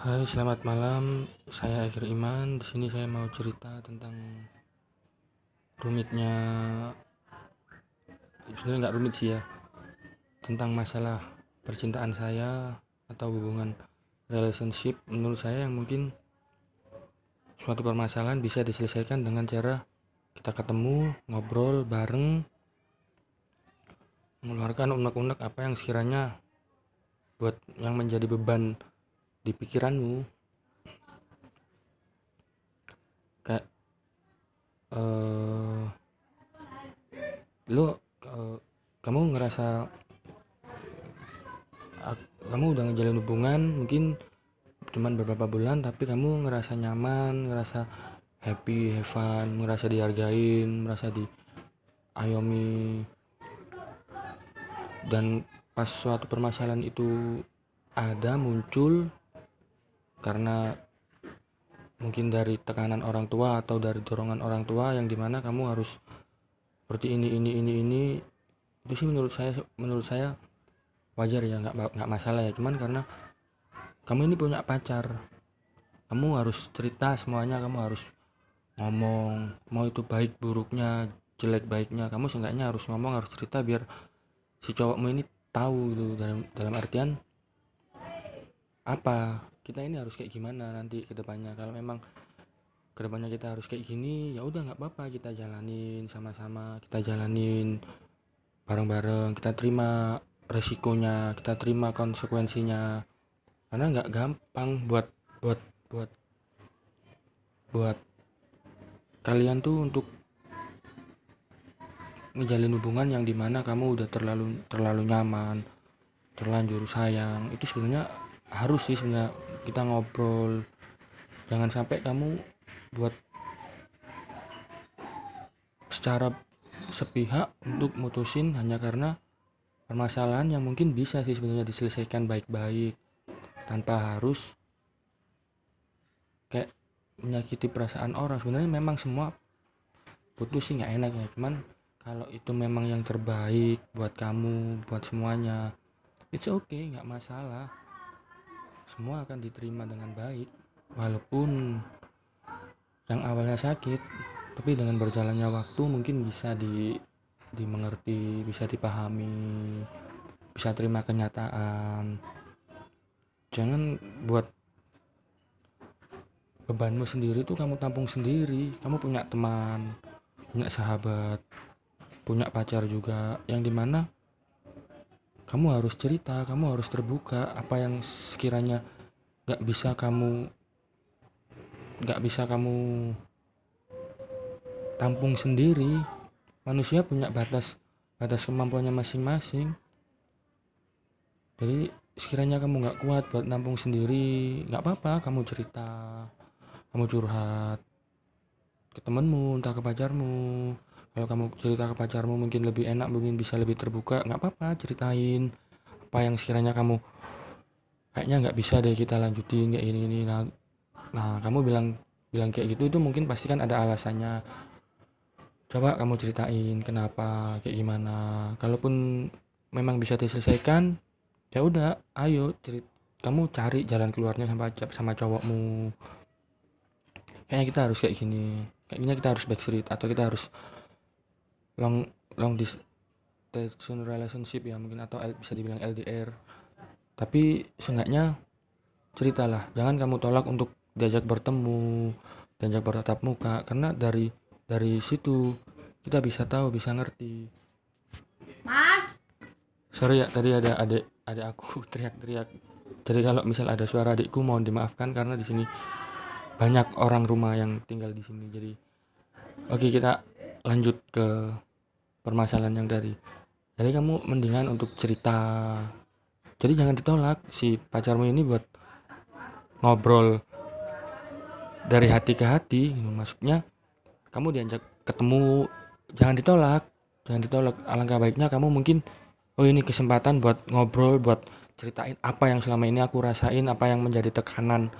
Hai, selamat malam. Saya Akhir Iman. Di sini saya mau cerita tentang rumitnya sebenarnya nggak rumit sih ya. Tentang masalah percintaan saya atau hubungan relationship menurut saya yang mungkin suatu permasalahan bisa diselesaikan dengan cara kita ketemu, ngobrol bareng, mengeluarkan unek-unek apa yang sekiranya buat yang menjadi beban di pikiranmu. Kayak eh lo eh, kamu ngerasa ak- kamu udah ngejalin hubungan mungkin cuman beberapa bulan tapi kamu ngerasa nyaman ngerasa happy have fun ngerasa dihargain merasa diayomi dan pas suatu permasalahan itu ada muncul karena mungkin dari tekanan orang tua atau dari dorongan orang tua yang di mana kamu harus seperti ini ini ini ini itu sih menurut saya menurut saya wajar ya nggak nggak masalah ya. Cuman karena kamu ini punya pacar kamu harus cerita semuanya kamu harus ngomong mau itu baik buruknya jelek baiknya kamu seenggaknya harus ngomong harus cerita biar si cowokmu ini tahu gitu dalam dalam artian apa kita ini harus kayak gimana nanti ke depannya? Kalau memang ke depannya kita harus kayak gini ya udah nggak apa-apa kita jalanin sama-sama kita jalanin bareng-bareng kita terima resikonya kita terima konsekuensinya. Karena nggak gampang buat buat buat buat kalian tuh untuk ngejalin hubungan yang di mana kamu udah terlalu terlalu nyaman terlanjur sayang. Itu sebenarnya harus sih sebenarnya kita ngobrol. Jangan sampai kamu buat secara sepihak untuk mutusin hanya karena permasalahan yang mungkin bisa sih sebenarnya diselesaikan baik-baik tanpa harus kayak menyakiti perasaan orang. Sebenarnya memang semua putus sih nggak enak ya. Cuman kalau itu memang yang terbaik buat kamu buat semuanya it's okay nggak masalah semua akan diterima dengan baik walaupun yang awalnya sakit tapi dengan berjalannya waktu mungkin bisa di dimengerti bisa dipahami bisa terima kenyataan. Jangan buat bebanmu sendiri tuh kamu tampung sendiri. Kamu punya teman punya sahabat punya pacar juga yang di mana kamu harus cerita kamu harus terbuka apa yang sekiranya gak bisa kamu gak bisa kamu tampung sendiri. Manusia punya batas batas kemampuannya masing-masing. Jadi sekiranya kamu nggak kuat buat nampung sendiri nggak apa-apa kamu cerita kamu curhat ke temenmu entah ke pacarmu kalau kamu cerita ke pacarmu mungkin lebih enak mungkin bisa lebih terbuka nggak apa-apa ceritain apa yang sekiranya kamu kayaknya nggak bisa deh kita lanjutin kayak ini ini nah, nah kamu bilang bilang kayak gitu itu mungkin pasti kan ada alasannya. Coba kamu ceritain kenapa kayak gimana. Kalaupun memang bisa diselesaikan ya udah ayo cerit kamu cari jalan keluarnya sama sama cowokmu. Kayaknya kita harus kayak gini. Kayaknya kita harus backstreet atau kita harus long long distance relationship ya mungkin atau bisa dibilang LDR tapi seenggaknya ceritalah jangan kamu tolak untuk diajak bertemu diajak bertatap muka karena dari dari situ kita bisa tahu bisa ngerti. Mas, sorry ya tadi ada adik adik aku teriak-teriak. Jadi kalau misal ada suara adikku mohon dimaafkan karena di sini banyak orang rumah yang tinggal di sini. Jadi oke kita lanjut ke permasalahan yang tadi. Jadi kamu mendingan untuk cerita. Jadi jangan ditolak si pacarmu ini buat ngobrol dari hati ke hati maksudnya kamu diajak ketemu jangan ditolak. Jangan ditolak. Alangkah baiknya kamu mungkin oh ini kesempatan buat ngobrol buat ceritain apa yang selama ini aku rasain apa yang menjadi tekanan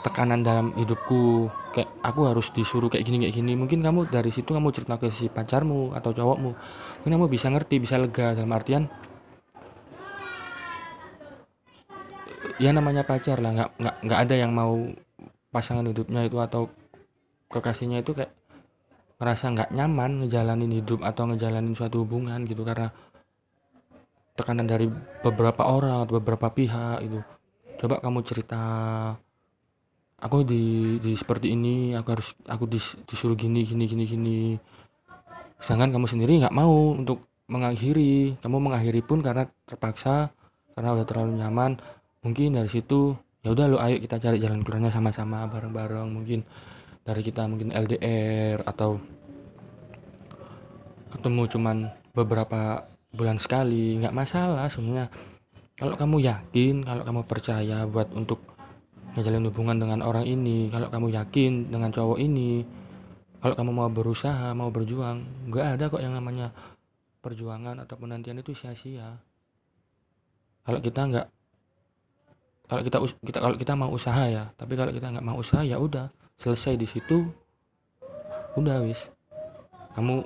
tekanan dalam hidupku kayak aku harus disuruh kayak gini kayak gini. Mungkin kamu dari situ kamu cerita ke si pacarmu atau cowokmu. Mungkin kamu bisa ngerti bisa lega dalam artian ya namanya pacar lah. Nggak nggak nggak ada yang mau pasangan hidupnya itu atau kekasihnya itu kayak ngerasa nggak nyaman ngejalanin hidup atau ngejalanin suatu hubungan gitu. Karena tekanan dari beberapa orang atau beberapa pihak itu coba kamu cerita aku di, di seperti ini aku harus aku dis, disuruh gini gini gini gini. Sedangkan kamu sendiri nggak mau untuk mengakhiri. Kamu mengakhiri pun karena terpaksa karena udah terlalu nyaman. Mungkin dari situ ya udah lo ayo kita cari jalan keluarnya sama-sama bareng-bareng. Mungkin dari kita mungkin LDR atau ketemu cuman beberapa bulan sekali nggak masalah sebenarnya. Kalau kamu yakin kalau kamu percaya buat untuk ngejalin hubungan dengan orang ini kalau kamu yakin dengan cowok ini kalau kamu mau berusaha mau berjuang nggak ada kok yang namanya perjuangan atau penantian itu sia-sia. Kalau kita nggak kalau kita kita kalau kita mau usaha ya tapi kalau kita nggak mau usaha ya udah selesai di situ udah wis. Kamu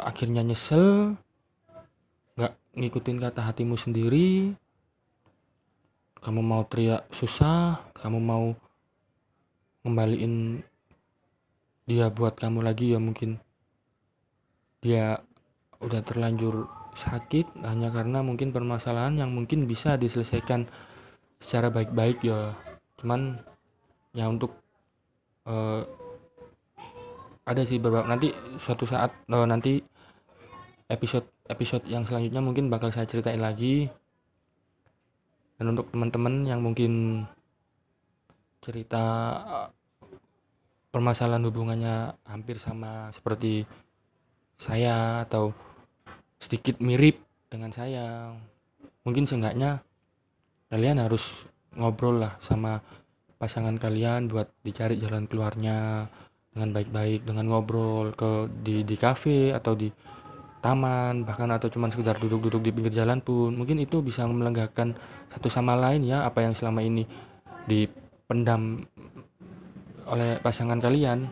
akhirnya nyesel nggak ngikutin kata hatimu sendiri kamu mau teriak susah kamu mau ngembaliin dia buat kamu lagi ya mungkin dia udah terlanjur sakit hanya karena mungkin permasalahan yang mungkin bisa diselesaikan secara baik-baik ya. Cuman ya untuk uh, ada sih beberapa nanti suatu saat uh, nanti episode episode yang selanjutnya mungkin bakal saya ceritain lagi dan untuk teman-teman yang mungkin cerita uh, permasalahan hubungannya hampir sama seperti saya atau sedikit mirip dengan saya mungkin seenggaknya kalian harus ngobrol lah sama pasangan kalian buat dicari jalan keluarnya dengan baik-baik dengan ngobrol ke di di kafe atau di taman bahkan atau cuma sekedar duduk-duduk di pinggir jalan pun mungkin itu bisa melenggakan satu sama lain ya apa yang selama ini dipendam oleh pasangan kalian